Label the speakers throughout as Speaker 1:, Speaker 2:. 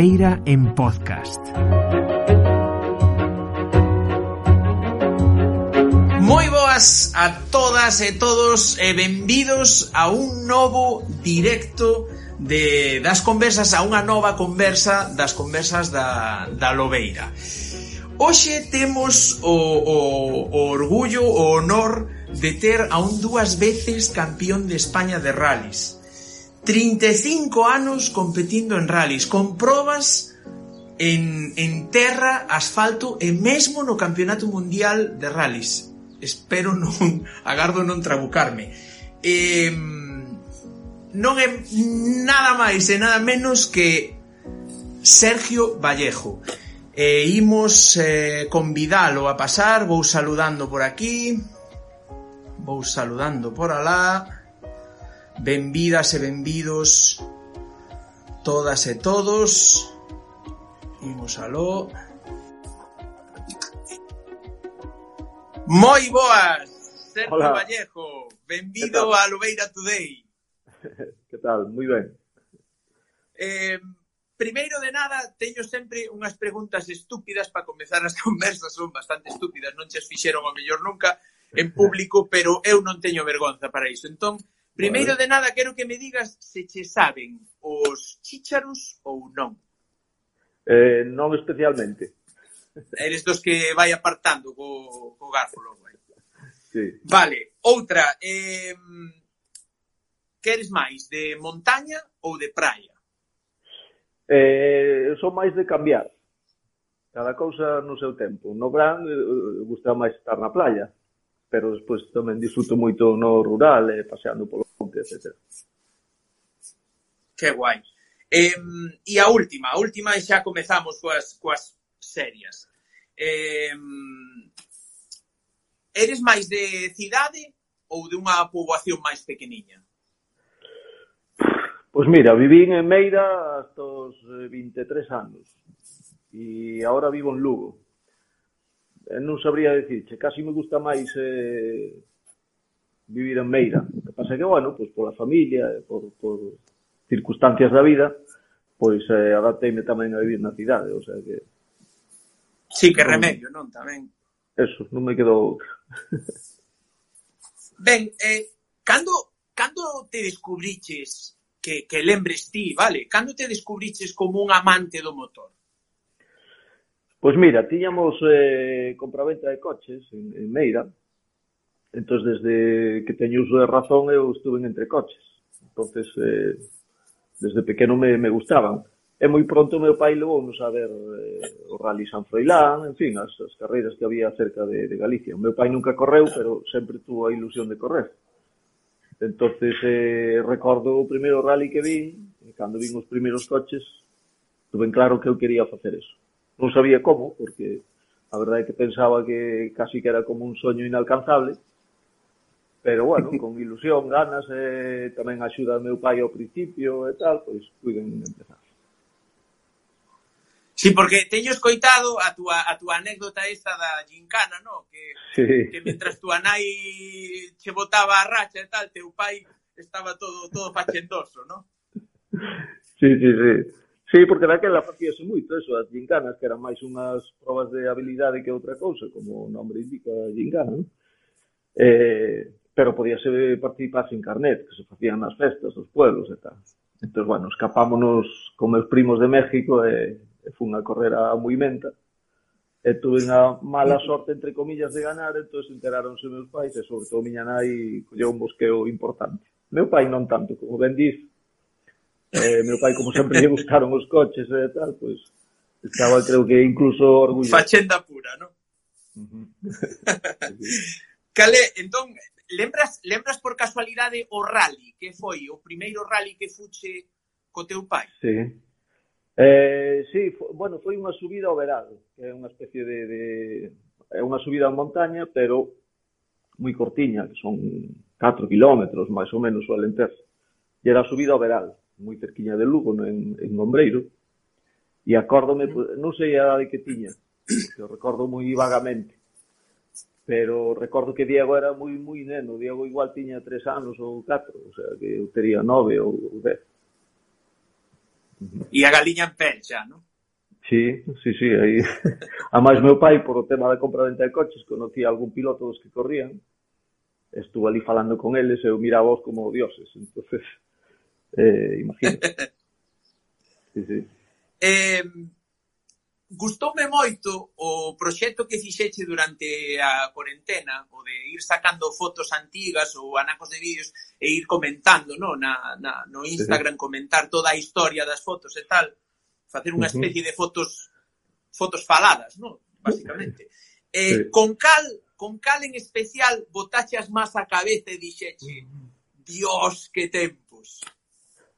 Speaker 1: Ribeira en podcast. Moi boas a todas e todos e benvidos a un novo directo de, das conversas, a unha nova conversa das conversas da, da Lobeira. Hoxe temos o, o, o orgullo, o honor de ter a un dúas veces campeón de España de rallies 35 anos competindo en rallies, con probas en, en terra, asfalto e mesmo no Campeonato Mundial de Rallies. Espero non, agardo non trabucarme. Eh, non é nada máis e nada menos que Sergio Vallejo. E eh, imos eh, convidalo a pasar, vou saludando por aquí, vou saludando por alá Benvidas e benvidos todas e todos. Imos aló. Moi boas, Sergio
Speaker 2: Hola.
Speaker 1: Vallejo. Benvido a Lubeira Today.
Speaker 2: que tal? Moi ben.
Speaker 1: Eh, primeiro de nada, teño sempre unhas preguntas estúpidas para comezar as conversas, son bastante estúpidas, non che as fixeron o mellor nunca en público, pero eu non teño vergonza para iso. Entón, Primeiro de nada quero que me digas se che saben os chícharos ou non.
Speaker 2: Eh, non especialmente.
Speaker 1: Eres dos que vai apartando co, co garfo logo. Eh?
Speaker 2: Sí.
Speaker 1: Vale, outra. Eh, queres máis de montaña ou de praia?
Speaker 2: Eh, son máis de cambiar. Cada cousa no seu tempo. No verán eh, gusta máis estar na playa, pero despois tamén disfruto moito no rural e eh, paseando polo etcétera.
Speaker 1: Que guai. Eh, e a última, a última e xa comezamos coas, coas serias. Eh, eres máis de cidade ou de unha poboación máis pequeniña?
Speaker 2: Pois mira, vivín en Meira hasta os eh, 23 anos e agora vivo en Lugo. Eh, non sabría dicirche, casi me gusta máis eh, vivir en Meira. O que pasa que, bueno, pois pola familia, por, por circunstancias da vida, pois eh, adapteime tamén a vivir na cidade, o sea que...
Speaker 1: Sí, que remedio, non? Tamén.
Speaker 2: Eso, non me quedou...
Speaker 1: ben, eh, cando, cando te descubriches que, que lembres ti, vale? Cando te descubriches como un amante do motor?
Speaker 2: Pois mira, tiñamos eh, compraventa de coches en, en Meira, entón desde que teño uso de razón eu estuve entre coches entonces eh, desde pequeno me, me gustaban e moi pronto meu pai levou-nos a ver eh, o Rally San Froilán, en fin, as, as carreiras que había cerca de, de Galicia. O meu pai nunca correu, pero sempre tuvo a ilusión de correr. Entonces eh, recordo o primeiro rally que vi, e cando vin os primeiros coches, tuve en claro que eu quería facer eso. Non sabía como, porque a verdade é que pensaba que casi que era como un soño inalcanzable, Pero bueno, con ilusión, ganas, eh, tamén axuda meu pai ao principio e tal, pois puiden empezar.
Speaker 1: Sí, porque teño escoitado a túa, a túa anécdota esta da gincana, no? Que,
Speaker 2: sí.
Speaker 1: que mentras túa nai che botaba a racha e tal, teu pai estaba todo todo fachendoso, no?
Speaker 2: Sí, sí, sí. Sí, porque daquela facíase moito eso, as gincanas, que eran máis unhas probas de habilidade que outra cousa, como o nome indica gincana, non? Eh, pero podíase participar sin carnet, que se facían nas festas dos pueblos e tal. Entón, bueno, escapámonos con meus primos de México e, e fun a correr a Moimenta e tuve unha mala sorte, entre comillas, de ganar, entón enteráronse meus pais e sobre todo miña nai colleu un bosqueo importante. Meu pai non tanto, como ben diz, eh, meu pai como sempre lle gustaron os coches e tal, pois pues, estaba creo que incluso orgulloso.
Speaker 1: Fachenda pura, non?
Speaker 2: Uh -huh.
Speaker 1: Cale, entón, lembras, lembras por casualidade o rally que foi o primeiro rally que fuche co teu pai?
Speaker 2: Sí. Eh, sí, fo, bueno, foi unha subida ao verado, que é unha especie de, de é unha subida a montaña, pero moi cortiña, que son 4 kilómetros máis ou menos o Alentejo. E era a subida ao verado, moi cerquiña de Lugo, no, en, en Gombreiro. E acórdome, pues, non sei a edade que tiña, que recordo moi vagamente, pero recordo que Diego era moi moi neno, Diego igual tiña tres anos ou catro, o sea, que eu tería nove ou dez.
Speaker 1: E a galiña en pel xa, non?
Speaker 2: Sí, sí, sí, aí. A máis meu pai, por o tema da compra-venta de coches, conocía algún piloto dos que corrían, estuve ali falando con eles, eu miraba os como dioses, entonces, eh, imagínate.
Speaker 1: Sí, sí. Eh, gustoume moito o proxecto que fixeche durante a cuarentena, o de ir sacando fotos antigas ou anacos de vídeos e ir comentando, no, na, na, no Instagram, sí. comentar toda a historia das fotos e tal, facer unha especie de fotos fotos faladas, no, basicamente. Eh, sí. con cal con cal en especial botachas máis a cabeza e dixeche, Dios, que tempos.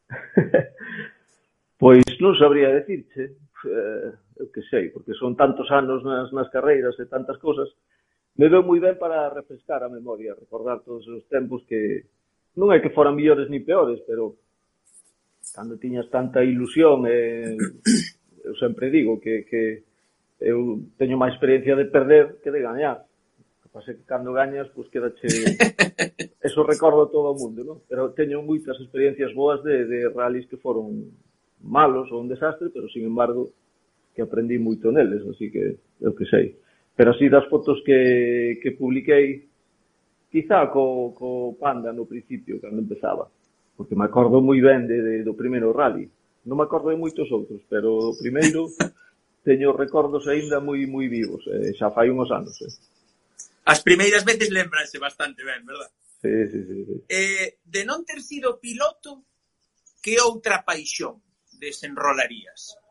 Speaker 2: pois non sabría decirche. Eh, eu que sei, porque son tantos anos nas, nas carreiras e tantas cousas, me veo moi ben para refrescar a memoria, recordar todos os tempos que non é que foran millores ni peores, pero cando tiñas tanta ilusión e eu sempre digo que, que eu teño máis experiencia de perder que de gañar. O que pasa que cando gañas, pois quedache... Eso recordo todo o mundo, non? Pero teño moitas experiencias boas de, de rallies que foron malos ou un desastre, pero, sin embargo, que aprendí moito neles, así que eu que sei. Pero así das fotos que, que publiquei, quizá co, co Panda no principio, cando empezaba, porque me acordo moi ben de, de, do primeiro rally. Non me acordo de moitos outros, pero o primeiro teño recordos aínda moi moi vivos, eh, xa fai uns anos. Eh.
Speaker 1: As primeiras veces lembranse bastante ben, verdad?
Speaker 2: Sí, sí, sí. sí.
Speaker 1: Eh, de non ter sido piloto, que outra paixón desenrolarías?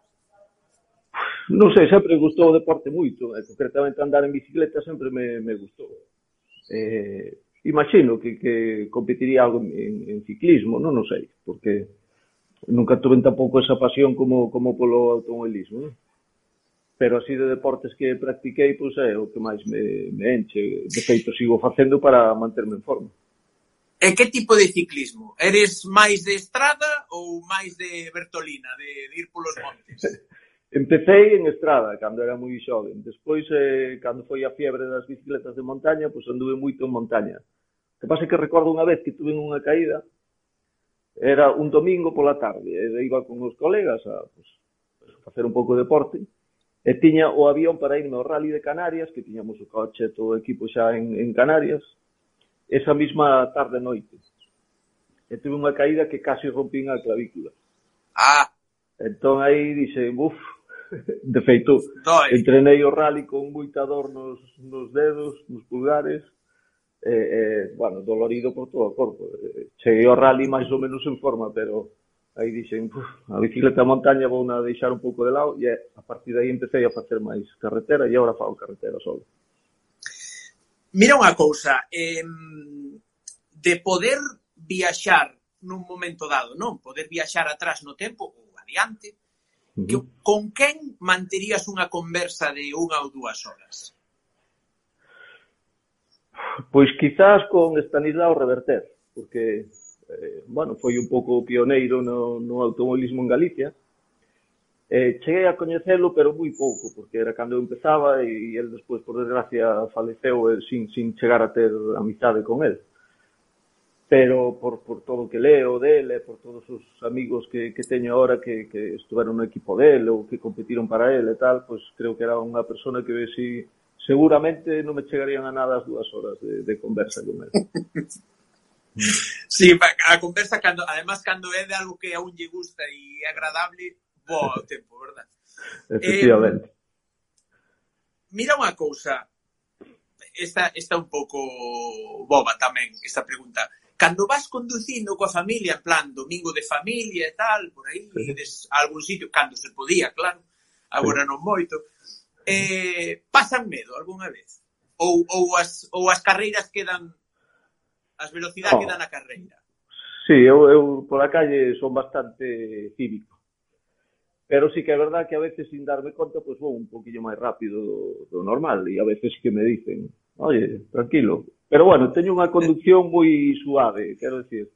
Speaker 2: Non sei, sempre gustou o deporte moito, e concretamente andar en bicicleta sempre me, me gustou. Eh, imagino que, que competiría algo en, en ciclismo, non o sei, porque nunca tuve tampouco esa pasión como, como polo automobilismo. Non? Pero así de deportes que practiquei, pois é o que máis me, me enche. De feito, sigo facendo para manterme en forma.
Speaker 1: E que tipo de ciclismo? Eres máis de estrada ou máis de Bertolina, de, de ir polos montes?
Speaker 2: Empecé en estrada, cando era moi xoven. Despois, eh, cando foi a fiebre das bicicletas de montaña, pois anduve moito en montaña. Que pasa que recordo unha vez que tuve unha caída, era un domingo pola tarde, e iba con os colegas a pues, facer un pouco de deporte, e tiña o avión para irme ao Rally de Canarias, que tiñamos o coche, todo o equipo xa en, en Canarias, esa mesma tarde noite. E tuve unha caída que casi rompín a clavícula.
Speaker 1: Ah!
Speaker 2: Entón aí dixe, buf, De feito, Doi. entrenei o rally con moita dor nos, nos dedos, nos pulgares, e, eh, bueno, dolorido por todo o corpo. Cheguei ao rally máis ou menos en forma, pero aí dixen, a bicicleta a montaña vou na deixar un pouco de lado, e a partir daí empecé a facer máis carretera, e agora fago carretera solo.
Speaker 1: Mira unha cousa, eh, de poder viaxar nun momento dado, non? Poder viaxar atrás no tempo ou adiante, Con quen manterías unha conversa de unha ou dúas horas?
Speaker 2: Pois quizás con Estanislao Reverter, porque eh, bueno, foi un pouco pioneiro no, no automobilismo en Galicia. Eh, cheguei a coñecelo, pero moi pouco, porque era cando eu empezaba e, e el despois, por desgracia, faleceu eh, sin, sin chegar a ter amizade con el pero por, por todo o que leo dele, eh, por todos os amigos que, que teño ahora que, que estuveron no equipo dele ou que competiron para ele e tal, pois creo que era unha persona que si seguramente non me chegarían a nada as dúas horas de, de conversa con ele.
Speaker 1: Sí, a conversa cando, además cando é de algo que a un lle gusta e é agradable, bo tempo, verdad?
Speaker 2: Efectivamente. Eh,
Speaker 1: mira unha cousa, esta, esta un pouco boba tamén, esta pregunta cando vas conducindo coa familia, en plan, domingo de familia e tal, por aí, sí. des, a algún sitio, cando se podía, claro, agora sí. non moito, eh, pasan medo algunha vez? Ou, ou, as, ou as carreiras quedan, as velocidades oh. quedan a carreira?
Speaker 2: Sí, eu, eu pola calle son bastante cívico. Pero sí que é verdad que a veces sin darme conta, pois pues, vou un poquillo máis rápido do, do normal e a veces que me dicen, "Oye, tranquilo". Pero bueno, teño unha conducción moi suave, quero decir,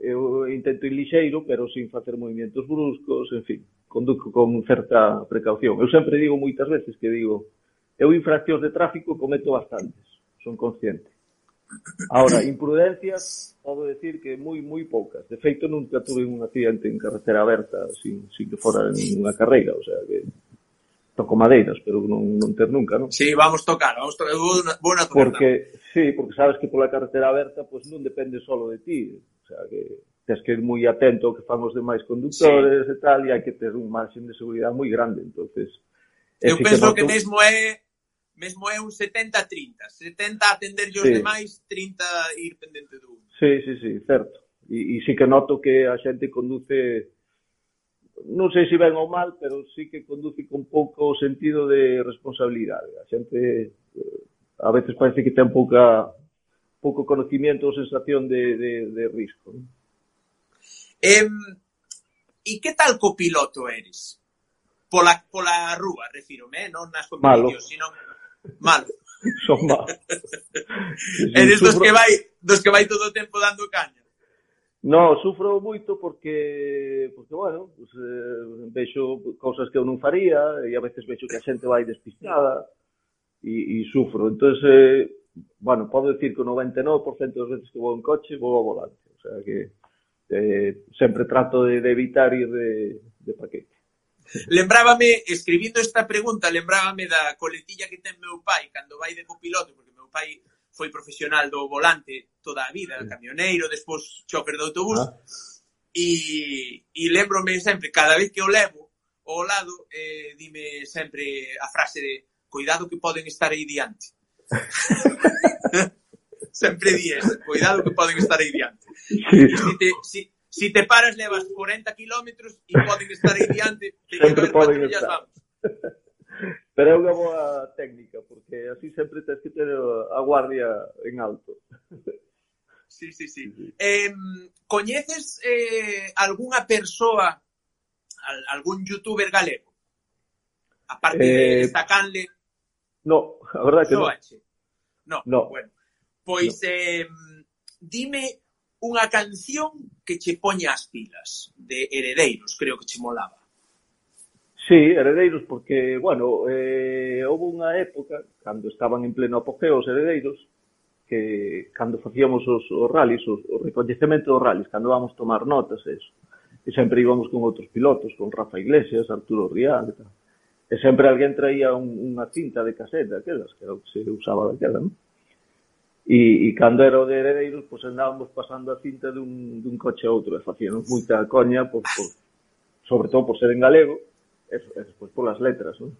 Speaker 2: eu intento ir lixeiro, pero sin facer movimentos bruscos, en fin, conduco con certa precaución. Eu sempre digo moitas veces que digo, eu infraccións de tráfico cometo bastantes, son consciente. Ahora, imprudencias, podo decir que moi, moi poucas. De feito, nunca tuve un accidente en carretera aberta sin, sin que fora ninguna carreira, o sea que toco madeiras, pero non, non ter nunca, non?
Speaker 1: Sí, vamos tocar, vamos tocar, vou, vou na tocar.
Speaker 2: Porque, sí, porque sabes que pola carretera aberta pois pues, non depende solo de ti, o sea que tens que ir moi atento ao que fan os demais conductores sí. e tal, e hai que ter un margen de seguridade moi grande, entonces
Speaker 1: Eu penso que, que mesmo é mesmo é un 70-30. 70 atender os sí. demais, 30 ir pendente do un.
Speaker 2: Sí, sí, sí, certo. E, e sí que noto que a xente conduce non sei se ben ou mal, pero sí que conduce con pouco sentido de responsabilidade. A xente eh, a veces parece que ten pouca pouco conocimiento ou sensación de, de, de risco. Non?
Speaker 1: Eh, e que tal copiloto eres? Pola, pola rúa, refírome, eh? non nas competicións, sino Malo.
Speaker 2: Son malos.
Speaker 1: Eres sufro... dos que vai dos que vai todo o tempo dando caña.
Speaker 2: No, sufro moito porque, porque bueno, pues, eh, vexo cousas que eu non faría e a veces vexo que a xente vai despistada e, e sufro. Entón, eh, bueno, podo decir que o 99% das veces que vou en coche vou ao volante. O sea que eh, sempre trato de, de evitar ir de, de paquete.
Speaker 1: Lembrábame, escribindo esta pregunta, lembrábame da coletilla que ten meu pai cando vai de copiloto, porque meu pai foi profesional do volante toda a vida, camioneiro, despois chofer de autobús, ah. e, e lembrome sempre, cada vez que o levo ao lado, eh, dime sempre a frase de cuidado que poden estar aí diante. sempre di cuidado que poden estar aí diante. Sí. Si te, si, Si te paras, levas 40 kilómetros e poden estar aí diante.
Speaker 2: Sempre poden estar. Vamos. Pero é unha boa técnica, porque así sempre tens que ter a guardia en alto.
Speaker 1: Sí, sí, sí. sí. Eh, coñeces eh, algunha persoa, algún youtuber galego? A parte eh, de destacarle...
Speaker 2: No, a verdade que non. No.
Speaker 1: no. no. Bueno, pois no. Eh, dime unha canción que che poña as pilas de Heredeiros, creo que che molaba.
Speaker 2: Sí, Heredeiros, porque, bueno, eh, houve unha época, cando estaban en pleno apogeo os Heredeiros, que cando facíamos os, os rallies, os, o recoñecemento dos rallies, cando vamos tomar notas, eso, e sempre íbamos con outros pilotos, con Rafa Iglesias, Arturo Rial, e, tal. e sempre alguén traía un, unha cinta de caseta, aquelas, que era o que se usaba daquela, non? E, e cando era o de Heredeiros, pois andábamos pasando a cinta dun, dun coche a outro, e facíamos moita coña, pois, pois, sobre todo por ser en galego, e, e despois polas letras, non?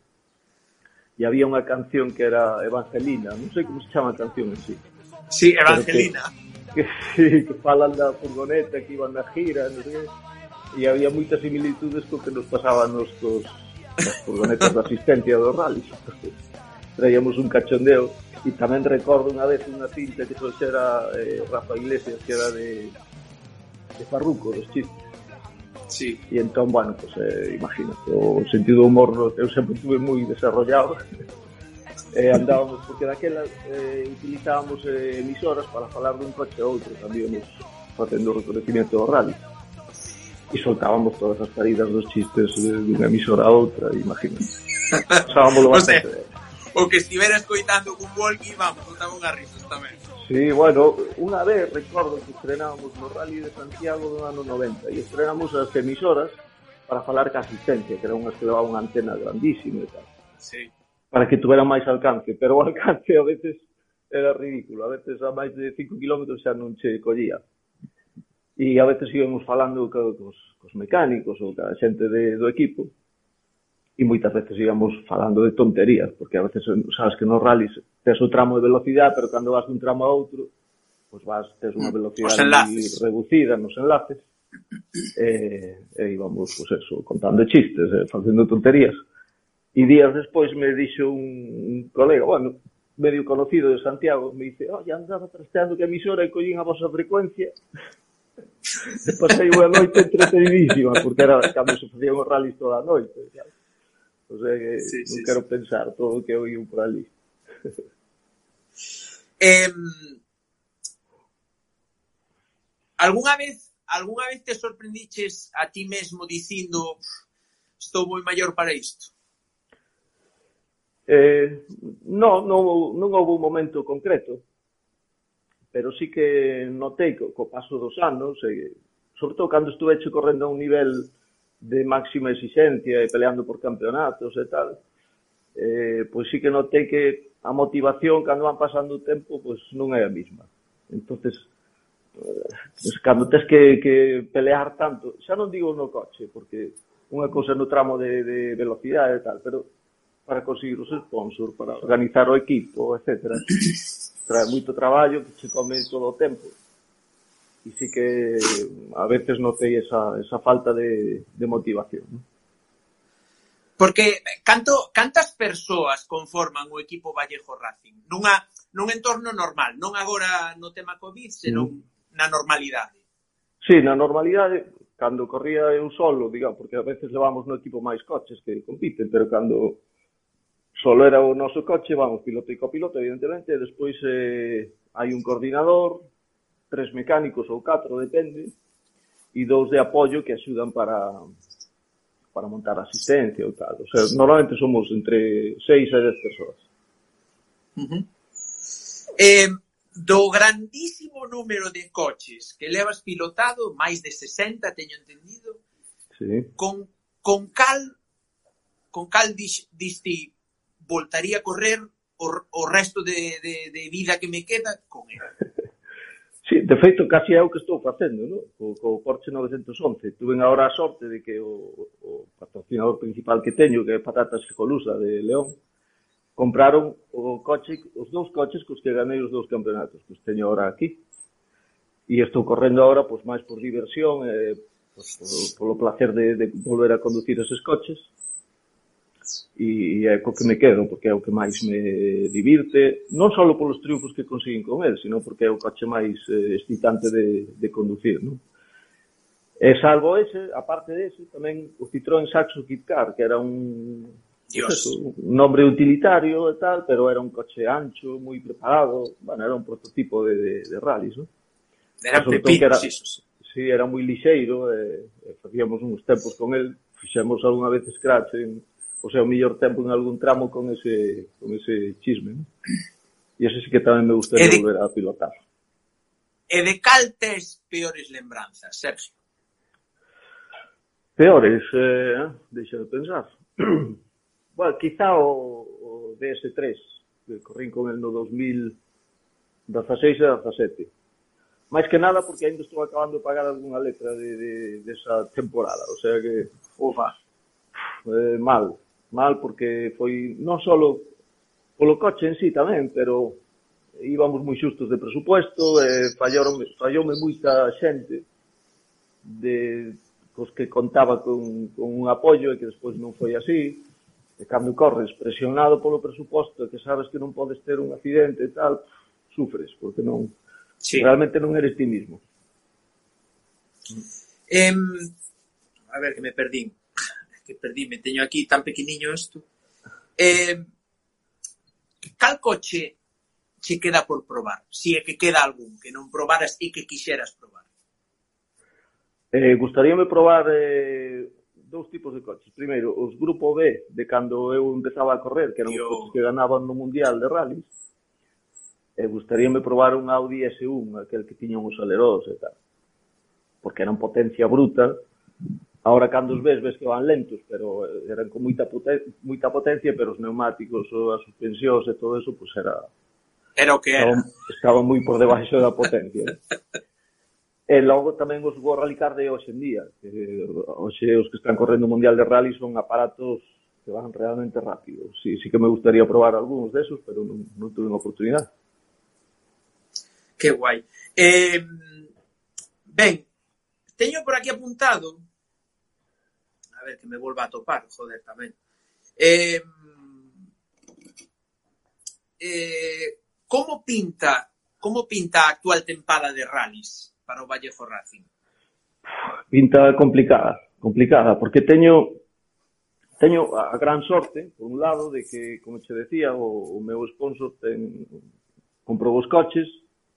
Speaker 2: E había unha canción que era Evangelina, non sei como se chama a canción en sí.
Speaker 1: Sí, Evangelina.
Speaker 2: Que, que, que falan da furgoneta, que iban na gira, non sei e había moitas similitudes co que nos pasaban nos cos, furgonetas de asistencia do rally traíamos un cachondeo e tamén recordo unha vez unha cinta que trouxera eh, Rafa Iglesias que era de, de Farruco, dos chistes
Speaker 1: Sí.
Speaker 2: E entón, bueno, pues, eh, imagínate, o sentido do humor eu sempre tuve moi desarrollado. eh, andábamos, porque daquela eh, utilizábamos eh, emisoras para falar dun coche a outro, tamén facendo o reconocimiento do radio e soltábamos todas as paridas dos chistes de, de unha emisora a outra, imagínate. Usábamos bastante. Eh
Speaker 1: o que estivera escoitando con walkie, vamos, botaban unha risas tamén.
Speaker 2: Sí, bueno, unha vez recordo que estrenábamos no Rally de Santiago do ano 90 e estrenamos as emisoras para falar ca asistencia, que era unhas que levaban unha antena grandísima e tal.
Speaker 1: Sí.
Speaker 2: Para que tuveran máis alcance, pero o alcance a veces era ridículo, a veces a máis de 5 km xa non che collía. E a veces íbamos falando co, cos, cos mecánicos ou ca xente de, do equipo e moitas veces íbamos falando de tonterías, porque a veces sabes que nos rallies tes o tramo de velocidade, pero cando vas de un tramo a outro, pois vas tes unha mm, velocidade moi reducida nos enlaces, e, e íbamos, pois eso, contando chistes, eh, facendo tonterías. E días despois me dixo un, colega, bueno, medio conocido de Santiago, me dice, oye, andaba trasteando que a emisora e collín a vosa frecuencia, e pasei unha noite entretenidísima, porque era cando se facían os rallies toda a noite, ¿sabes? O sea que sí, non sí, quero sí. pensar todo o que eu por ali.
Speaker 1: eh, algunha vez algunha vez te sorprendiches a ti mesmo dicindo estou moi maior para isto?
Speaker 2: Eh, no, non, non houve un momento concreto, pero sí que notei co, co paso dos anos, e, sobre todo cando estuve hecho correndo a un nivel de máxima exigencia e peleando por campeonatos e tal, eh, pois sí que notei que a motivación cando van pasando o tempo pois non é a mesma. entonces eh, pues, cando tens que, que pelear tanto, xa non digo no coche, porque unha cousa no tramo de, de velocidade e tal, pero para conseguir os sponsors, para organizar o equipo, etc. Trae moito traballo que se come todo o tempo y sí que mm, a veces notei esa, esa falta de, de motivación. ¿no?
Speaker 1: Porque canto, cantas persoas conforman o equipo Vallejo Racing nunha, nun entorno normal, non agora no tema Covid, senón mm. na normalidade?
Speaker 2: Sí, na normalidade, cando corría eu solo, digamos, porque a veces levamos no equipo máis coches que compiten, pero cando solo era o noso coche, vamos, piloto e copiloto, evidentemente, e despois eh, hai un coordinador, tres mecánicos ou catro, depende, e dous de apoio que axudan para para montar asistencia ou tal. O sea, normalmente somos entre seis e dez persoas.
Speaker 1: Uh -huh. eh, do grandísimo número de coches que levas pilotado, máis de 60, teño entendido,
Speaker 2: sí.
Speaker 1: con, con cal con cal dis, disti voltaría a correr o, o resto de, de, de vida que me queda con él.
Speaker 2: Sí, de feito, casi é o que estou facendo, no? Co, co Porsche 911. Tuven agora a sorte de que o, o patrocinador principal que teño, que é Patatas Colusa de León, compraron o coche, os dous coches cos que ganei os dous campeonatos, que os teño agora aquí. E estou correndo agora pois, máis por diversión, eh, pois, polo, polo placer de, de volver a conducir eses coches e é co que me quedo, porque é o que máis me divirte, non só polos triunfos que consiguen con el, sino porque é o coche máis eh, excitante de, de conducir, non? E salvo ese, aparte dese, tamén o Citroën Saxo Kit Car, que era un,
Speaker 1: Dios.
Speaker 2: Eso, un nombre utilitario e tal, pero era un coche ancho, moi preparado, bueno, era un prototipo de, de, de rallies, non?
Speaker 1: Era pepinos, era. Sí,
Speaker 2: era moi lixeiro, e, e facíamos uns tempos con el, fixemos algunha vez scratch en, o seu mellor tempo en algún tramo con ese, con ese chisme. ¿no? E ese sí que tamén me gustaría de, volver a pilotar.
Speaker 1: E de cal tes peores lembranzas, Sergio?
Speaker 2: Peores, eh, ah, deixa de pensar. bueno, quizá o, o DS3, que corrín con el no 2016 e 17 Mais que nada porque ainda estou acabando de pagar algunha letra de, de, de esa temporada, o sea que, ufa, eh, mal mal porque foi non só polo coche en sí tamén, pero íbamos moi xustos de presupuesto e fallaron, falloume moita xente de cos que contaba con, con un apoio e que despois non foi así e cando corres presionado polo presuposto e que sabes que non podes ter un accidente e tal, sufres, porque non sí. realmente non eres ti mismo.
Speaker 1: Eh, a ver, que me perdín que perdíme, teño aquí tan pequeniño isto. Eh, cal coche che queda por probar? Si é que queda algún que non probaras e que quixeras probar?
Speaker 2: Eh, gustaríame probar eh, dous tipos de coches. Primeiro, os grupo B, de cando eu empezaba a correr, que eran Yo... os coches que ganaban no Mundial de Rallys. E eh, gustaríame probar un Audi S1, aquel que tiña uns aleróns e tal. Porque era potencia bruta, Ahora cando os ves, ves que van lentos, pero eh, eran con moita, poten moita potencia, pero os neumáticos ou as suspensións e todo eso, pues era...
Speaker 1: Era o que era.
Speaker 2: Estaba, estaba moi por debaixo da potencia. e logo tamén os World Rally Car de hoxe en día. Que eh, hoxe os que están correndo o Mundial de Rally son aparatos que van realmente rápido. Sí, sí que me gustaría probar algúns desos, pero non, non tuve unha oportunidade.
Speaker 1: Que guai. Eh, ben, teño por aquí apuntado a ver que me vuelva a topar, joder, tamén. Eh, eh, como pinta como pinta a actual tempada de rallies para o Vallejo Racing?
Speaker 2: Pinta complicada, complicada, porque teño teño a gran sorte, por un lado, de que, como che decía, o, o meu sponsor ten, comprou os coches,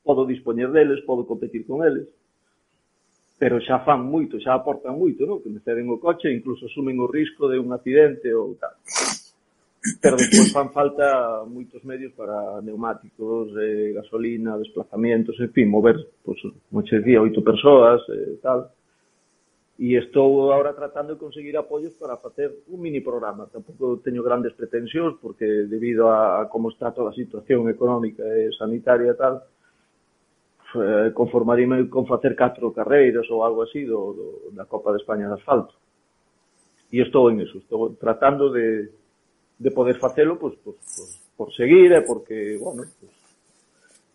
Speaker 2: podo dispoñer deles, podo competir con eles, pero xa fan moito, xa aportan moito, non? Que me ceden o coche e incluso sumen o risco de un accidente ou tal. Pero despois fan falta moitos medios para neumáticos, eh, gasolina, desplazamentos, en fin, mover, pois, como che oito persoas, eh, tal. E estou agora tratando de conseguir apoios para facer un mini programa. Tampouco teño grandes pretensións, porque debido a, a como está toda a situación económica e sanitaria e tal, eh, conformaríme con facer catro carreiras ou algo así do, do, da Copa de España de asfalto. E estou en eso, estou tratando de, de poder facelo pois, pois, pois, por seguir e porque, bueno, pois,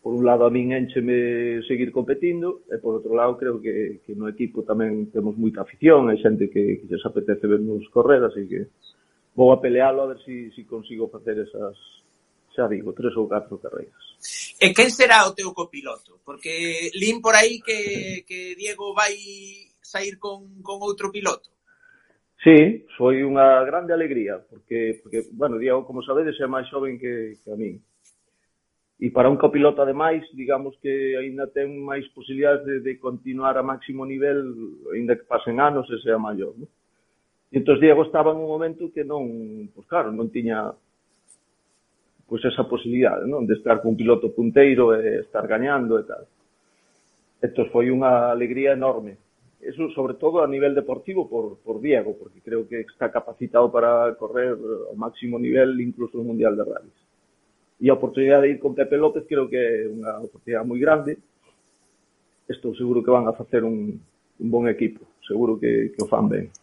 Speaker 2: por un lado a min encheme seguir competindo e por outro lado creo que, que no equipo tamén temos moita afición, hai xente que, que se apetece vernos correr, así que vou a pelealo a ver se si, si consigo facer esas, xa digo, tres ou catro carreiras.
Speaker 1: E quen será o teu copiloto? Porque lín por aí que, que Diego vai sair con, con outro piloto.
Speaker 2: Sí, foi unha grande alegría, porque, porque bueno, Diego, como sabedes, é máis xoven que, que a min. E para un copiloto, ademais, digamos que aínda ten máis posibilidades de, de continuar a máximo nivel, aínda que pasen anos e sea maior. Non? E entón Diego estaba en un momento que non, pois pues claro, non tiña pois esa posibilidade, non? De estar cun piloto punteiro e estar gañando e tal. Entón foi unha alegría enorme Eso sobre todo a nivel deportivo por, por Diego, porque creo que está capacitado para correr ao máximo nivel incluso no Mundial de Rallys. E a oportunidade de ir con Pepe López creo que é unha oportunidade moi grande. Estou seguro que van a facer un, un bon equipo, seguro que, que o fan ben.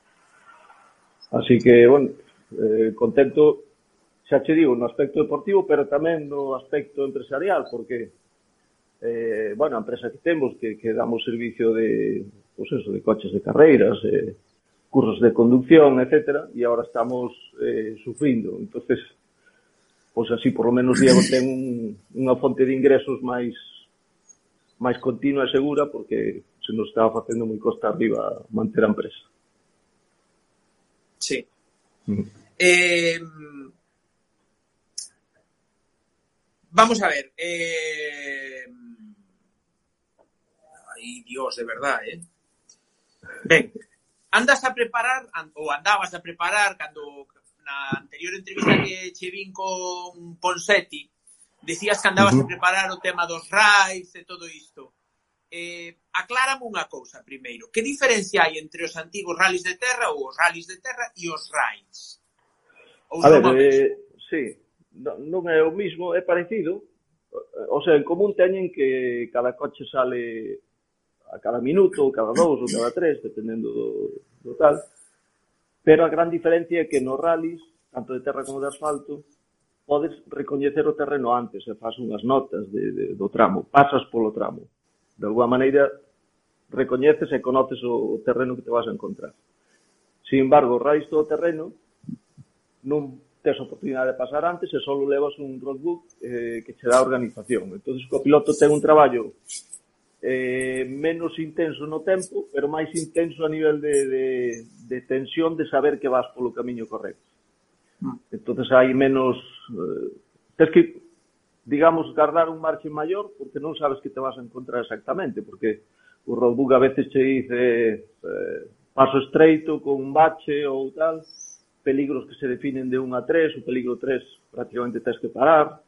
Speaker 2: Así que, bueno, eh, contento, xa che digo, no aspecto deportivo, pero tamén no aspecto empresarial, porque eh, bueno, a empresa que temos que, que damos servicio de, pues eso, de coches de carreiras, eh, cursos de conducción, etcétera, e agora estamos eh, sufrindo. Entonces, pois pues así por lo menos Diego ten un, unha fonte de ingresos máis máis continua e segura porque se nos estaba facendo moi costa arriba manter a empresa.
Speaker 1: Sí. Mm. Eh, Vamos a ver. Eh... Ay, Dios, de verdad, eh? Ben, andas a preparar, ou andabas a preparar cando na anterior entrevista que che vin con Ponsetti, decías que andabas uh -huh. a preparar o tema dos raids e todo isto. Eh, aclárame unha cousa primeiro. Que diferencia hai entre os antigos rallies de terra ou os rallies de terra e os raids?
Speaker 2: Ou a ver, eh, sí, non é o mismo, é parecido. O sea, en común teñen que cada coche sale a cada minuto, ou cada dous, ou cada tres, dependendo do, do tal. Pero a gran diferencia é que nos rallies, tanto de terra como de asfalto, podes recoñecer o terreno antes e faz unhas notas de, de, do tramo, pasas polo tramo. De alguma maneira, recoñeces e conoces o, o terreno que te vas a encontrar. Sin embargo, o raiz do terreno non tes oportunidade de pasar antes e só levas un roadbook eh, que che dá a organización. Entón, o piloto ten un traballo eh, menos intenso no tempo, pero máis intenso a nivel de, de, de tensión de saber que vas polo camiño correcto. Mm. Entonces hai menos... Eh, tens que, digamos, guardar un margen maior porque non sabes que te vas a encontrar exactamente, porque o roadbook a veces che dice eh, paso estreito con un bache ou tal, peligros que se definen de 1 a 3, o peligro 3 prácticamente tens que parar,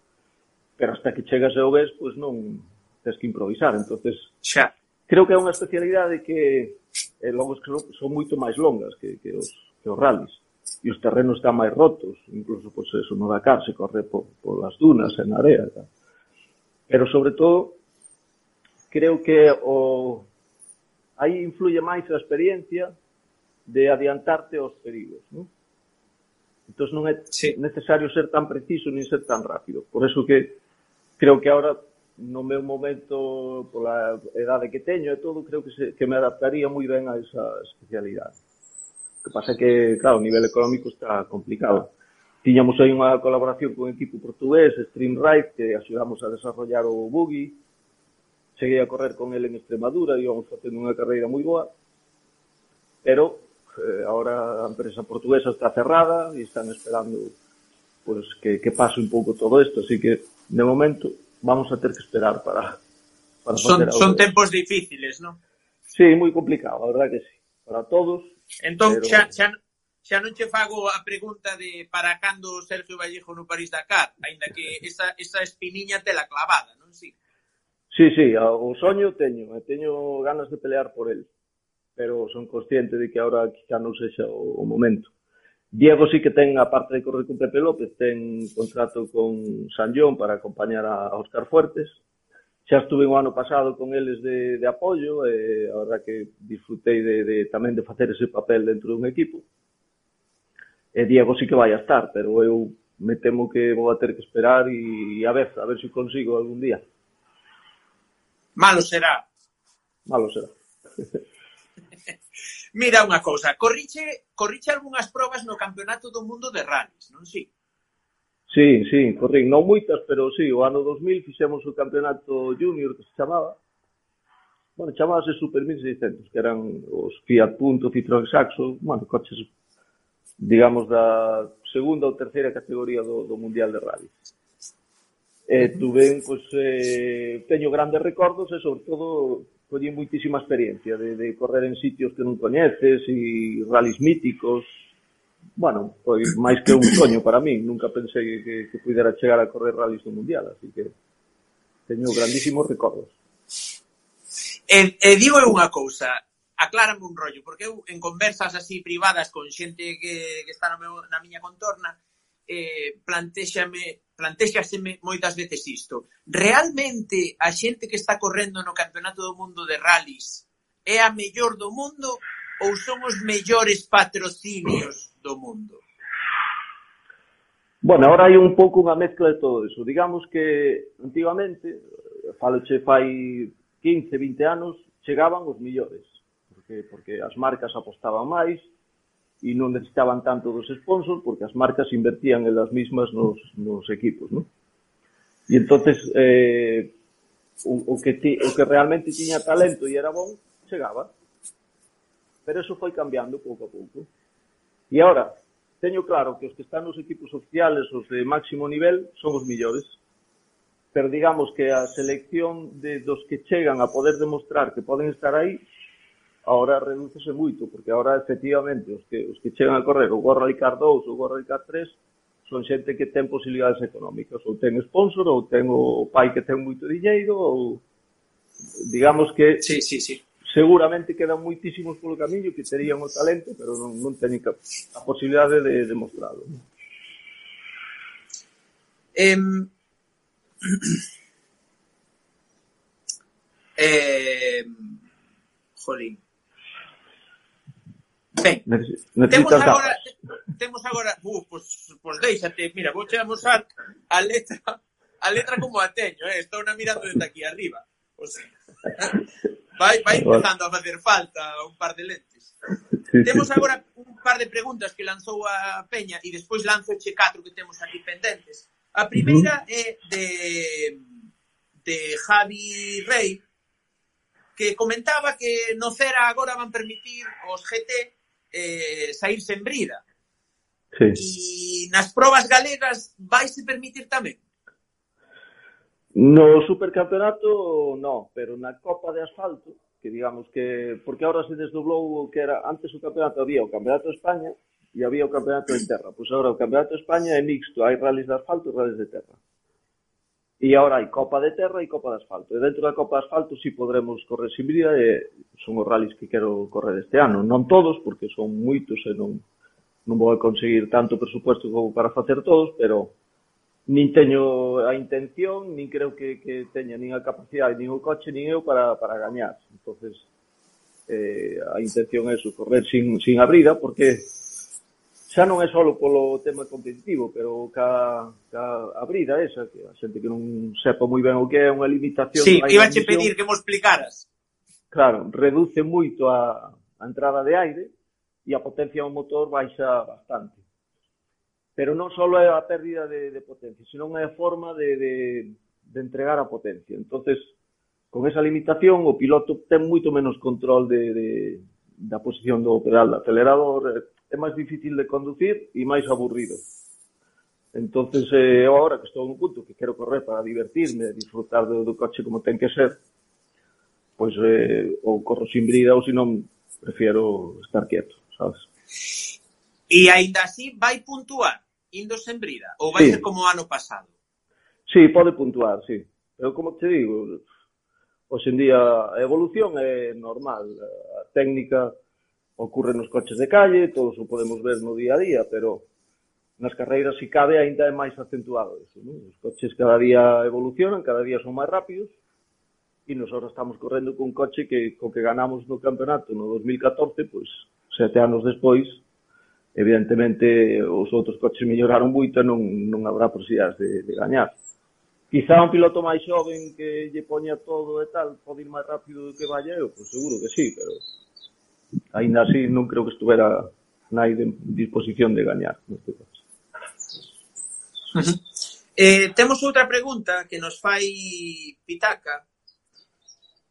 Speaker 2: pero hasta que chegas ao ves, pois non tens que improvisar. entonces
Speaker 1: xa.
Speaker 2: creo que é unha especialidade que eh, logo que son moito máis longas que, que os, que os rallies e os terrenos están máis rotos, incluso pois eso no Dakar se corre por, por las dunas en area. Tal. Pero sobre todo creo que o aí influye máis a experiencia de adiantarte aos perigos, non? entón non é sí. necesario ser tan preciso nin ser tan rápido. Por eso que creo que ahora no meu momento, pola edade que teño e todo, creo que, se, que me adaptaría moi ben a esa especialidade. O que pasa é que, claro, o nivel económico está complicado. Tiñamos aí unha colaboración con o equipo portugués, Streamride, que axudamos a desarrollar o buggy. Cheguei a correr con ele en Extremadura, íbamos facendo unha carreira moi boa. Pero eh, ahora a empresa portuguesa está cerrada e están esperando pues, que, que pase un pouco todo isto, así que de momento vamos a ter que esperar para,
Speaker 1: para son, son tempos difíciles, non?
Speaker 2: Sí, moi complicado, a verdad que sí, para todos.
Speaker 1: Entón, pero... xa, xa, xa non che fago a pregunta de para cando Sergio Vallejo no París Dakar, aínda que esa, esa espiniña te la clavada, non si?
Speaker 2: Sí. sí, sí, o soño teño, eh, teño ganas de pelear por el pero son consciente de que ahora quizá non sexa o, o momento. Diego sí que ten, a parte de correr con Pepe López, ten contrato con San John para acompañar a Óscar Fuertes. Xa estuve o ano pasado con eles de, de apoio, e a verdad que disfrutei de, de, tamén de facer ese papel dentro dun equipo. E Diego sí que vai a estar, pero eu me temo que vou a ter que esperar e, e a ver, a ver se consigo algún día.
Speaker 1: Malo será.
Speaker 2: Malo será.
Speaker 1: Mira unha cousa, corriche, corriche algunhas probas no Campeonato do Mundo de Rallies, non si? Sí,
Speaker 2: sí, corrín, non moitas, pero sí, o ano 2000 fixemos o Campeonato Junior que se chamaba. Bueno, chamábase Super 1600, que eran os Fiat Punto, Citroën Saxo, bueno, coches digamos da segunda ou terceira categoría do, do Mundial de Rally. E eh, pois, pues, eh, teño grandes recordos e, sobre todo, collín moitísima experiencia de, de correr en sitios que non coñeces e rallies míticos. Bueno, foi máis que un soño para mí. Nunca pensei que, que pudera chegar a correr rallies do Mundial, así que teño grandísimos recordos.
Speaker 1: E, e digo unha cousa, aclárame un rollo, porque eu en conversas así privadas con xente que, que está no meu, na miña contorna, eh, plantexame plantexaseme moitas veces isto. Realmente a xente que está correndo no Campeonato do Mundo de Rallys é a mellor do mundo ou son os mellores patrocinios do mundo?
Speaker 2: Bueno, ahora hai un pouco unha mezcla de todo eso. Digamos que antigamente, faloche fai 15, 20 anos, chegaban os millores, porque, porque as marcas apostaban máis, e non necesitaban tanto dos sponsors porque as marcas invertían elas mismas nos, nos equipos, non? E entonces eh, o, o, que ti, o que realmente tiña talento e era bon, chegaba. Pero eso foi cambiando pouco a pouco. E agora, teño claro que os que están nos equipos oficiales, os de máximo nivel, son os millores. Pero digamos que a selección de dos que chegan a poder demostrar que poden estar aí ahora redúcese moito, porque ahora efectivamente os que, os que chegan a correr o Gorra Rally Car 2 ou o Gorra Rally Car 3 son xente que ten posibilidades económicas, ou ten sponsor, ou ten o pai que ten moito diñeiro, ou digamos que
Speaker 1: sí, sí, sí.
Speaker 2: seguramente quedan moitísimos polo camiño que terían o talento, pero non, non teñen a, a posibilidade de demostrarlo.
Speaker 1: Em... Eh, jolín, Ben, temos agora, temos agora, uh, pois, pois déixate, mira, vou che amosar a letra, a letra como a teño, eh? estou na mirando desde aquí arriba. O sea, vai, vai empezando a facer falta un par de lentes. Sí, temos agora un par de preguntas que lanzou a Peña e despois lanzo che catro que temos aquí pendentes. A primeira uh -huh. é de de Javi Rey que comentaba que no Cera agora van permitir os GT eh, sair sen brida. Sí. E nas probas galegas vaise permitir tamén?
Speaker 2: No supercampeonato, no, pero na Copa de Asfalto, que digamos que... Porque ahora se desdoblou o que era... Antes o campeonato había o Campeonato de España e había o Campeonato de Terra. Pois pues agora o Campeonato de España é mixto, hai rallies de asfalto e rallies de terra. E agora hai Copa de Terra e Copa de Asfalto. E dentro da Copa de Asfalto si podremos correr sin vida e son os rallies que quero correr este ano. Non todos, porque son moitos e non, non vou conseguir tanto presupuesto como para facer todos, pero nin teño a intención, nin creo que, que teña nin a capacidade, nin o coche, nin eu para, para gañar. entonces eh, a intención é socorrer sin, sin abrida, porque xa non é só polo tema competitivo, pero ca, ca abrida esa, que a xente que non sepa moi ben o que é unha limitación...
Speaker 1: Sí, iba a pedir que mo explicaras.
Speaker 2: Claro, reduce moito a, a entrada de aire e a potencia do motor baixa bastante. Pero non só é a pérdida de, de potencia, senón é a forma de, de, de entregar a potencia. entonces con esa limitación, o piloto ten moito menos control de, de, da posición do pedal de acelerador, é máis difícil de conducir e máis aburrido. Entonces, eh, eu agora que estou un punto que quero correr para divertirme, disfrutar do, do coche como ten que ser, pois eh, ou corro sin brida ou senón prefiero estar quieto, sabes?
Speaker 1: E aínda así vai puntuar indo sen brida ou vai sí. ser como o ano pasado?
Speaker 2: Sí, pode puntuar, sí. Pero como te digo, hoxe en día a evolución é normal, a técnica Ocorre nos coches de calle, todos o podemos ver no día a día, pero nas carreiras, si cabe, aínda é máis acentuado eso. Non? Os coches cada día evolucionan, cada día son máis rápidos, e nosotros estamos correndo cun coche que co que ganamos no campeonato no 2014, pois sete anos despois, evidentemente os outros coches melloraron moito e non, non habrá posibilidades de, de gañar. Quizá un piloto máis xoven que lle poña todo e tal pode ir máis rápido do que vaya eu, pois seguro que sí, pero Ainda así, non creo que estuvera nai de disposición de gañar neste caso.
Speaker 1: Uh -huh. eh, temos outra pregunta que nos fai Pitaca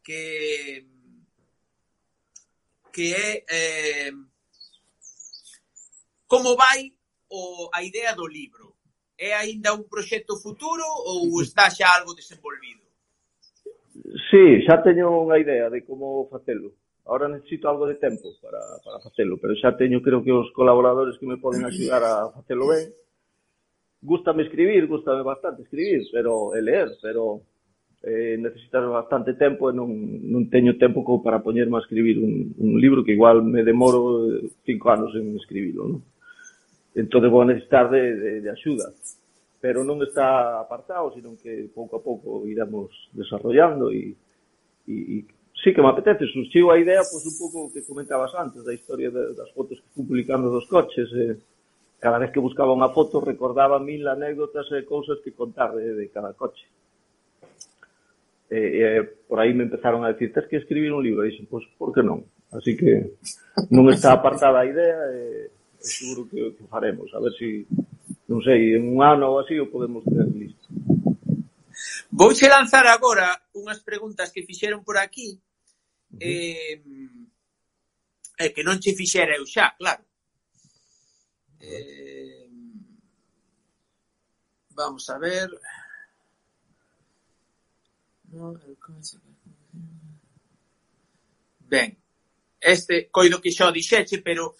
Speaker 1: que que é eh, como vai o, a idea do libro? É aínda un proxecto futuro ou está xa algo desenvolvido?
Speaker 2: Sí, xa teño unha idea de como facelo. Ahora necesito algo de tempo para, para facelo, pero xa teño, creo que os colaboradores que me poden axudar a facelo ben. Gústame escribir, gústame bastante escribir, pero e ler, pero eh, necesitas bastante tempo e non, non teño tempo como para poñerme a escribir un, un libro que igual me demoro eh, cinco anos en escribilo, non? Entón vou necesitar de, de, de axuda pero non está apartado, sino que pouco a pouco iremos desarrollando e, e, sí que me apetece, surgiu a idea pois, un pouco que comentabas antes da historia de, das fotos que fui publicando dos coches eh, cada vez que buscaba unha foto recordaba mil anécdotas e cousas que contar de, de cada coche. Eh, e, por aí me empezaron a decir tens que escribir un libro? E dixen, pois, por que non? así que non está apartada a idea e e seguro que, que faremos. A ver se, si, non sei, en un ano ou así o podemos ter listo.
Speaker 1: Vouche lanzar agora unhas preguntas que fixeron por aquí. Uh -huh. eh, eh, que non che fixera eu xa, claro. Eh, vamos a ver. Ben, este coido que xa dixeche, pero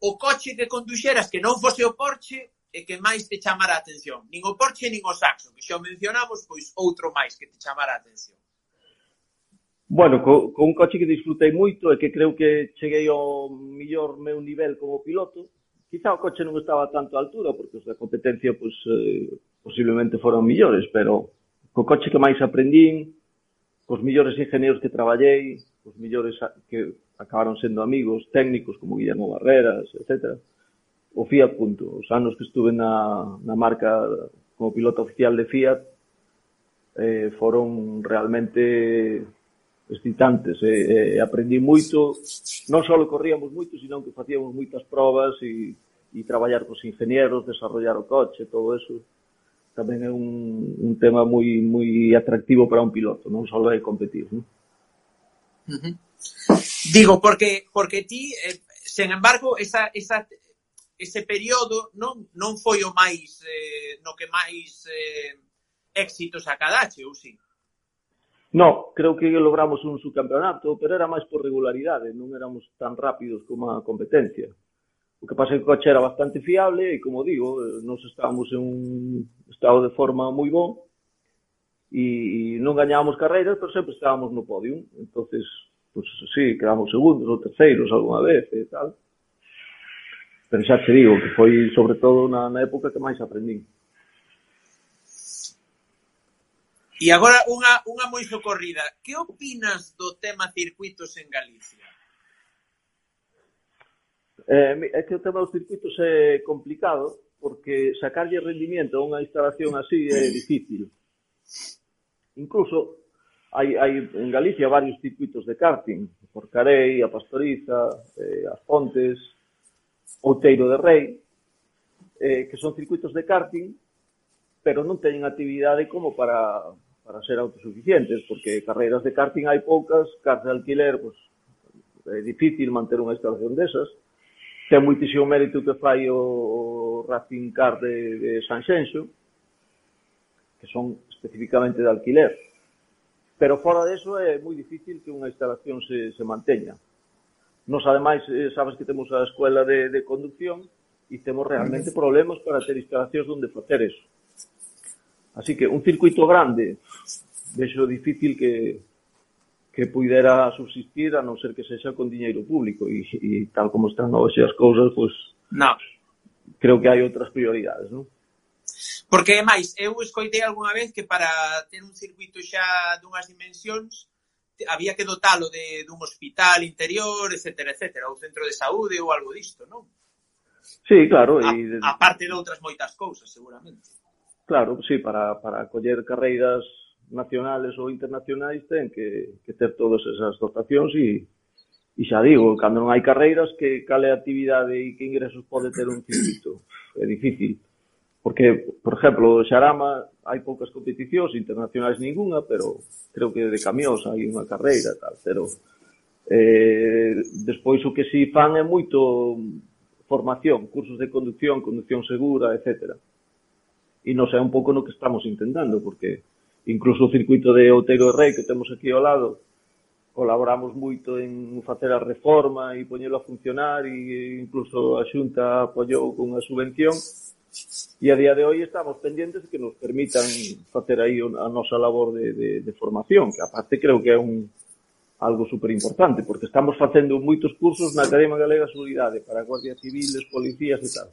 Speaker 1: o coche que conduxeras que non fose o Porsche e que máis te chamara a atención. Nin o Porsche nin o Saxo, que xa mencionamos, pois outro máis que te chamara a atención.
Speaker 2: Bueno, co, co un coche que disfrutei moito e que creo que cheguei ao millor meu nivel como piloto. Quizá o coche non estaba tanto a altura, porque os da competencia pois, eh, posiblemente foron millores, pero co coche que máis aprendín, cos millores ingenieros que traballei, cos millores que acabaron sendo amigos, técnicos como Guillermo Barreras, etc. O Fiat, punto. Os anos que estuve na, na marca como piloto oficial de Fiat eh, foron realmente excitantes e, e aprendí moito, non só corríamos moito, sino que facíamos moitas probas e, e traballar cos ingenieros, desarrollar o coche, todo eso tamén é un, un tema moi moi atractivo para un piloto, non só vai competir, non?
Speaker 1: Uh -huh. Digo porque porque ti eh, sen embargo esa esa ese período non non foi o máis eh, no que máis eh, éxitos acadache, ou si?
Speaker 2: No, creo que logramos un subcampeonato, pero era máis por regularidade, non éramos tan rápidos como a competencia. O que pasa é que o coche era bastante fiable e, como digo, nos estábamos en un estado de forma moi bon e, e non gañábamos carreiras, pero sempre estábamos no podium. entonces pues, sí, quedamos segundos ou terceiros algunha vez e tal. Pero xa te digo que foi, sobre todo, na, na época que máis aprendín.
Speaker 1: E agora unha, unha moi socorrida. Que opinas do tema circuitos en Galicia?
Speaker 2: Eh, é que o tema dos circuitos é complicado porque sacarlle rendimiento a unha instalación así é difícil. Incluso hai, hai en Galicia varios circuitos de karting, Porcarei, a Pastoriza, eh, as Pontes, Outeiro de Rei, eh, que son circuitos de karting, pero non teñen actividade como para para ser autosuficientes, porque carreiras de karting hai poucas, cars de alquiler, pois, é difícil manter unha instalación desas. Ten moitísimo mérito que fai o, o Racing Car de, de Sanxenxo, que son especificamente de alquiler. Pero fora deso é moi difícil que unha instalación se, se manteña. Nos, ademais, eh, sabes que temos a escola de, de conducción e temos realmente problemas para ter instalacións onde facer eso. Así que un circuito grande vexo difícil que que pudera subsistir a non ser que sexa con diñeiro público e, e tal como están hoxe as cousas, pois
Speaker 1: no.
Speaker 2: creo que hai outras prioridades, non?
Speaker 1: Porque, máis, eu escoitei algunha vez que para ter un circuito xa dunhas dimensións había que dotalo de, dun hospital interior, etc, etc, ou centro de saúde ou algo disto, non?
Speaker 2: Sí, claro.
Speaker 1: A, e... a parte de outras moitas cousas, seguramente.
Speaker 2: Claro, sí, para, para coller carreiras nacionales ou internacionais ten que, que ter todas esas dotacións e, e xa digo, cando non hai carreiras, que cal é a actividade e que ingresos pode ter un circuito? É difícil. Porque, por exemplo, Xarama hai poucas competicións, internacionais ninguna, pero creo que de camións hai unha carreira, tal, pero eh, despois o que si fan é moito formación, cursos de conducción, conducción segura, etcétera e non sei un pouco no que estamos intentando, porque incluso o circuito de Outeiro e Rei que temos aquí ao lado, colaboramos moito en facer a reforma e poñelo a funcionar e incluso a Xunta apoiou con a subvención e a día de hoy estamos pendentes que nos permitan facer aí a nosa labor de, de, de formación, que aparte creo que é un algo super importante, porque estamos facendo moitos cursos na Academia Galega de Seguridade para guardias civiles, policías e tal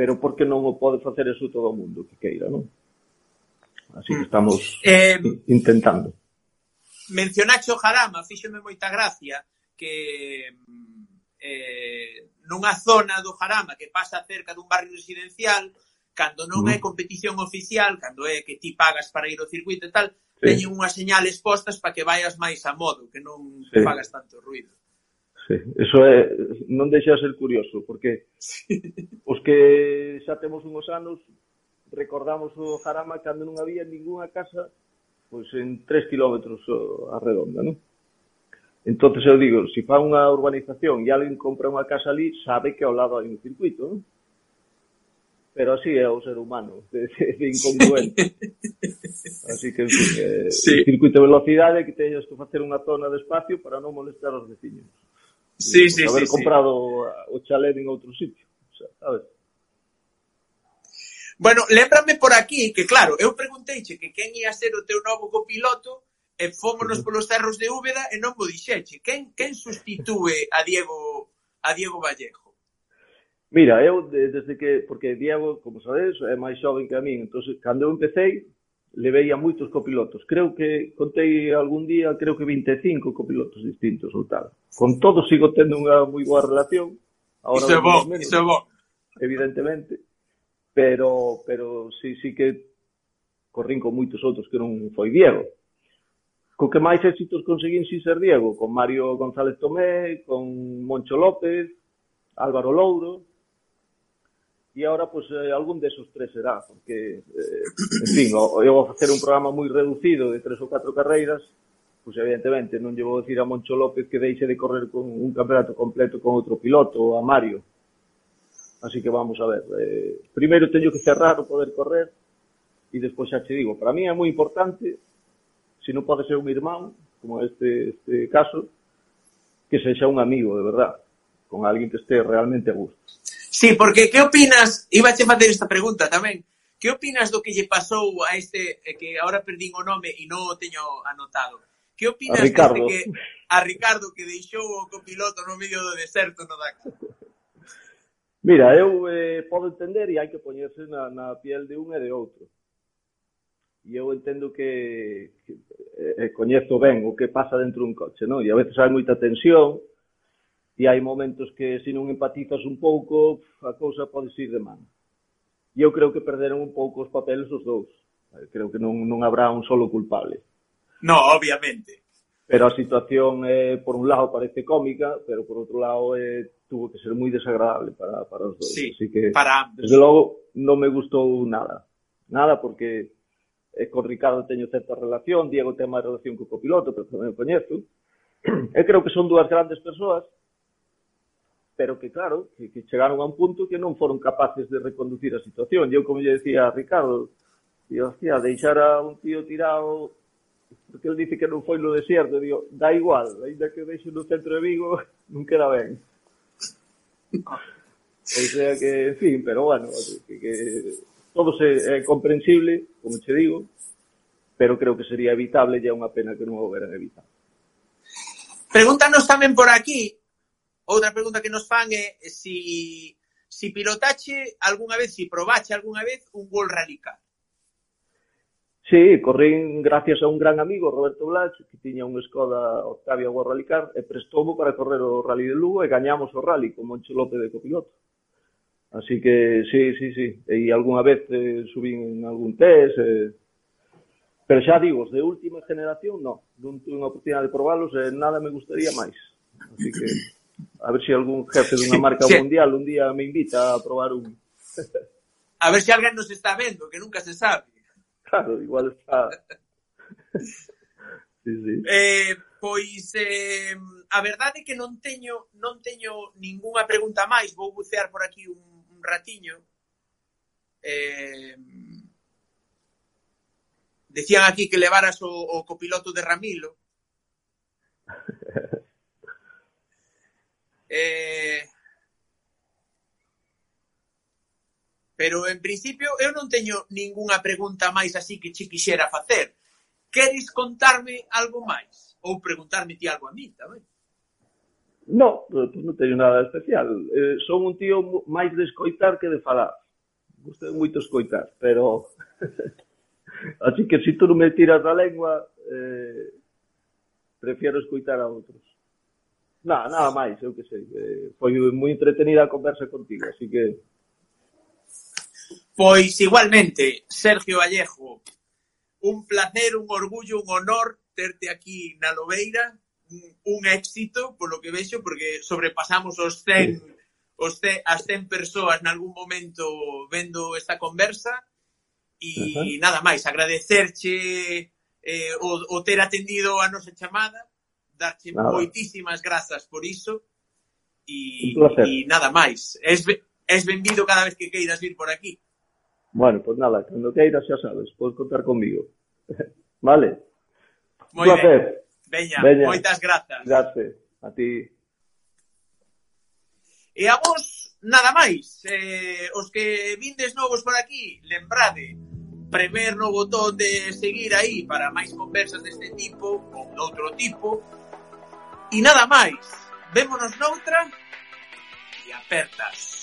Speaker 2: pero porque non o pode facer eso todo o mundo que queira, non? Así que estamos eh, intentando.
Speaker 1: Mencionaxe o Jarama, fíxeme moita gracia que eh, nunha zona do Jarama que pasa cerca dun barrio residencial, cando non mm. é competición oficial, cando é que ti pagas para ir ao circuito e tal, sí. teñen unhas señales postas para que vayas máis a modo, que non sí. pagas tanto ruido.
Speaker 2: Eso é, non deixa de ser curioso, porque sí. os que xa temos unhos anos recordamos o Jarama cando non había ninguna casa pois en 3 kilómetros a redonda, non? Entonces eu digo, se si fa unha urbanización e alguén compra unha casa ali, sabe que ao lado hai un circuito, non? pero así é o ser humano, de, de, de incongruente. Así que, en fin, eh, sí. circuito de velocidade que teñas que facer unha zona de espacio para non molestar os veciños.
Speaker 1: Sí, sí,
Speaker 2: haber
Speaker 1: sí,
Speaker 2: comprado sí. o chalet en outro sitio. O sea, a ver.
Speaker 1: Bueno, lembrame por aquí que, claro, eu pregunteiche que quen ia ser o teu novo copiloto e fómonos polos cerros de Úbeda e non mo dixeche. Quen, quen sustitúe a Diego a Diego Vallejo?
Speaker 2: Mira, eu desde que, porque Diego, como sabedes, é máis xoven que a min, entonces cando eu empecé, levei a moitos copilotos. Creo que contei algún día, creo que 25 copilotos distintos ou tal. Con todo sigo tendo unha moi boa relación.
Speaker 1: Ahora iso é bo, iso é bo.
Speaker 2: Evidentemente. Pero, pero sí, sí que corrín con moitos outros que non foi Diego. Co que máis éxitos conseguín sin ser Diego, con Mario González Tomé, con Moncho López, Álvaro Louro, e agora pois, eh, algún desos tres será, porque, eh, en fin, eu vou facer un programa moi reducido de tres ou catro carreiras, pois evidentemente non lle vou dicir a Moncho López que deixe de correr con un campeonato completo con outro piloto ou a Mario. Así que vamos a ver. Eh, primeiro teño que cerrar o poder correr e despois xa te digo, para mí é moi importante se non pode ser un irmán, como este, este caso, que sexa un amigo, de verdad, con alguén que este realmente a gusto.
Speaker 1: Sí, porque que opinas, iba a facer esta pregunta tamén, que opinas do que lle pasou a este, eh, que agora perdín o nome e non o teño anotado, que opinas
Speaker 2: a Ricardo.
Speaker 1: que, a Ricardo que deixou o copiloto no medio do deserto no Dakar?
Speaker 2: Mira, eu eh, podo entender e hai que poñerse na, na piel de un e de outro. E eu entendo que, que eh, eh coñezo ben o que pasa dentro dun coche, non? E a veces hai moita tensión, E hai momentos que se non empatizas un pouco, a cousa pode ir de man. E eu creo que perderon un pouco os papeles os dous. Creo que non, non habrá un solo culpable.
Speaker 1: No, obviamente.
Speaker 2: Pero a situación, eh, por un lado, parece cómica, pero por outro lado, eh, tuvo que ser moi desagradable para, para os dous.
Speaker 1: Sí,
Speaker 2: Así que,
Speaker 1: para ambos.
Speaker 2: desde logo, non me gustou nada. Nada, porque eh, con Ricardo teño certa relación, Diego ten máis relación co copiloto, pero tamén o coñezo. Eu creo que son dúas grandes persoas pero que claro, que, que chegaron a un punto que non foron capaces de reconducir a situación. E eu, como lle decía a Ricardo, digo, hostia, deixar a un tío tirado porque ele dice que non foi no desierto, digo, da igual, ainda que deixe no centro de Vigo, non queda ben. o sea que, en fin, pero bueno, que, que todo se, é comprensible, como che digo, pero creo que sería evitable e é unha pena que non o houberan evitado.
Speaker 1: Pregúntanos tamén por aquí Outra pregunta que nos fan é eh, si, si pilotache algunha vez, si probache algunha vez un World Radical.
Speaker 2: Sí, corrín gracias a un gran amigo, Roberto Blach, que tiña un Skoda Octavia World Rallycar, e prestou para correr o Rally de Lugo e gañamos o Rally con Moncho López de copiloto. Así que, sí, sí, sí. E algunha vez eh, subín algún test, eh, Pero xa digo, de última generación, no. Non tuve unha oportunidade de probalos e nada me gustaría máis. Así que... A ver se si algún jefe dunha marca sí, mundial un día me invita a probar un...
Speaker 1: a ver se si alguén nos está vendo, que nunca se sabe.
Speaker 2: Claro, igual está... sí, sí.
Speaker 1: Eh, pois eh, a verdade é que non teño non teño ningunha pregunta máis, vou bucear por aquí un, un ratiño. Eh, decían aquí que levaras o, o copiloto de Ramilo. Eh, pero en principio eu non teño ningunha pregunta máis así que che quixera facer. Queres contarme algo máis? Ou preguntarme ti algo a mí tamén?
Speaker 2: No, pues non teño nada especial. Eh, son un tío máis de escoitar que de falar. Gusta moito escoitar, pero... así que se si tú non me tiras da lengua, eh, prefiero escoitar a outros. Nada, nada máis, eu que sei. Foi moi entretenida a conversa contigo, así que...
Speaker 1: Pois igualmente, Sergio Vallejo, un placer, un orgullo, un honor terte aquí na Lobeira, un éxito, polo que vexo, porque sobrepasamos os 100 sí. os 100, as 100 persoas nalgún momento vendo esta conversa e uh -huh. nada máis, agradecerche eh, o, o ter atendido a nosa chamada darche nada. moitísimas grazas por iso e, e nada máis. Es, es benvido cada vez que queiras vir por aquí.
Speaker 2: Bueno, pues nada, cando queiras xa sabes, podes contar comigo. vale?
Speaker 1: Moi ben. Veña, Veña, moitas grazas.
Speaker 2: Gracias a ti.
Speaker 1: E a vos, nada máis. Eh, os que vindes novos por aquí, lembrade, premer no botón de seguir aí para máis conversas deste tipo ou doutro tipo, E nada máis. Vémonos noutra e apertas.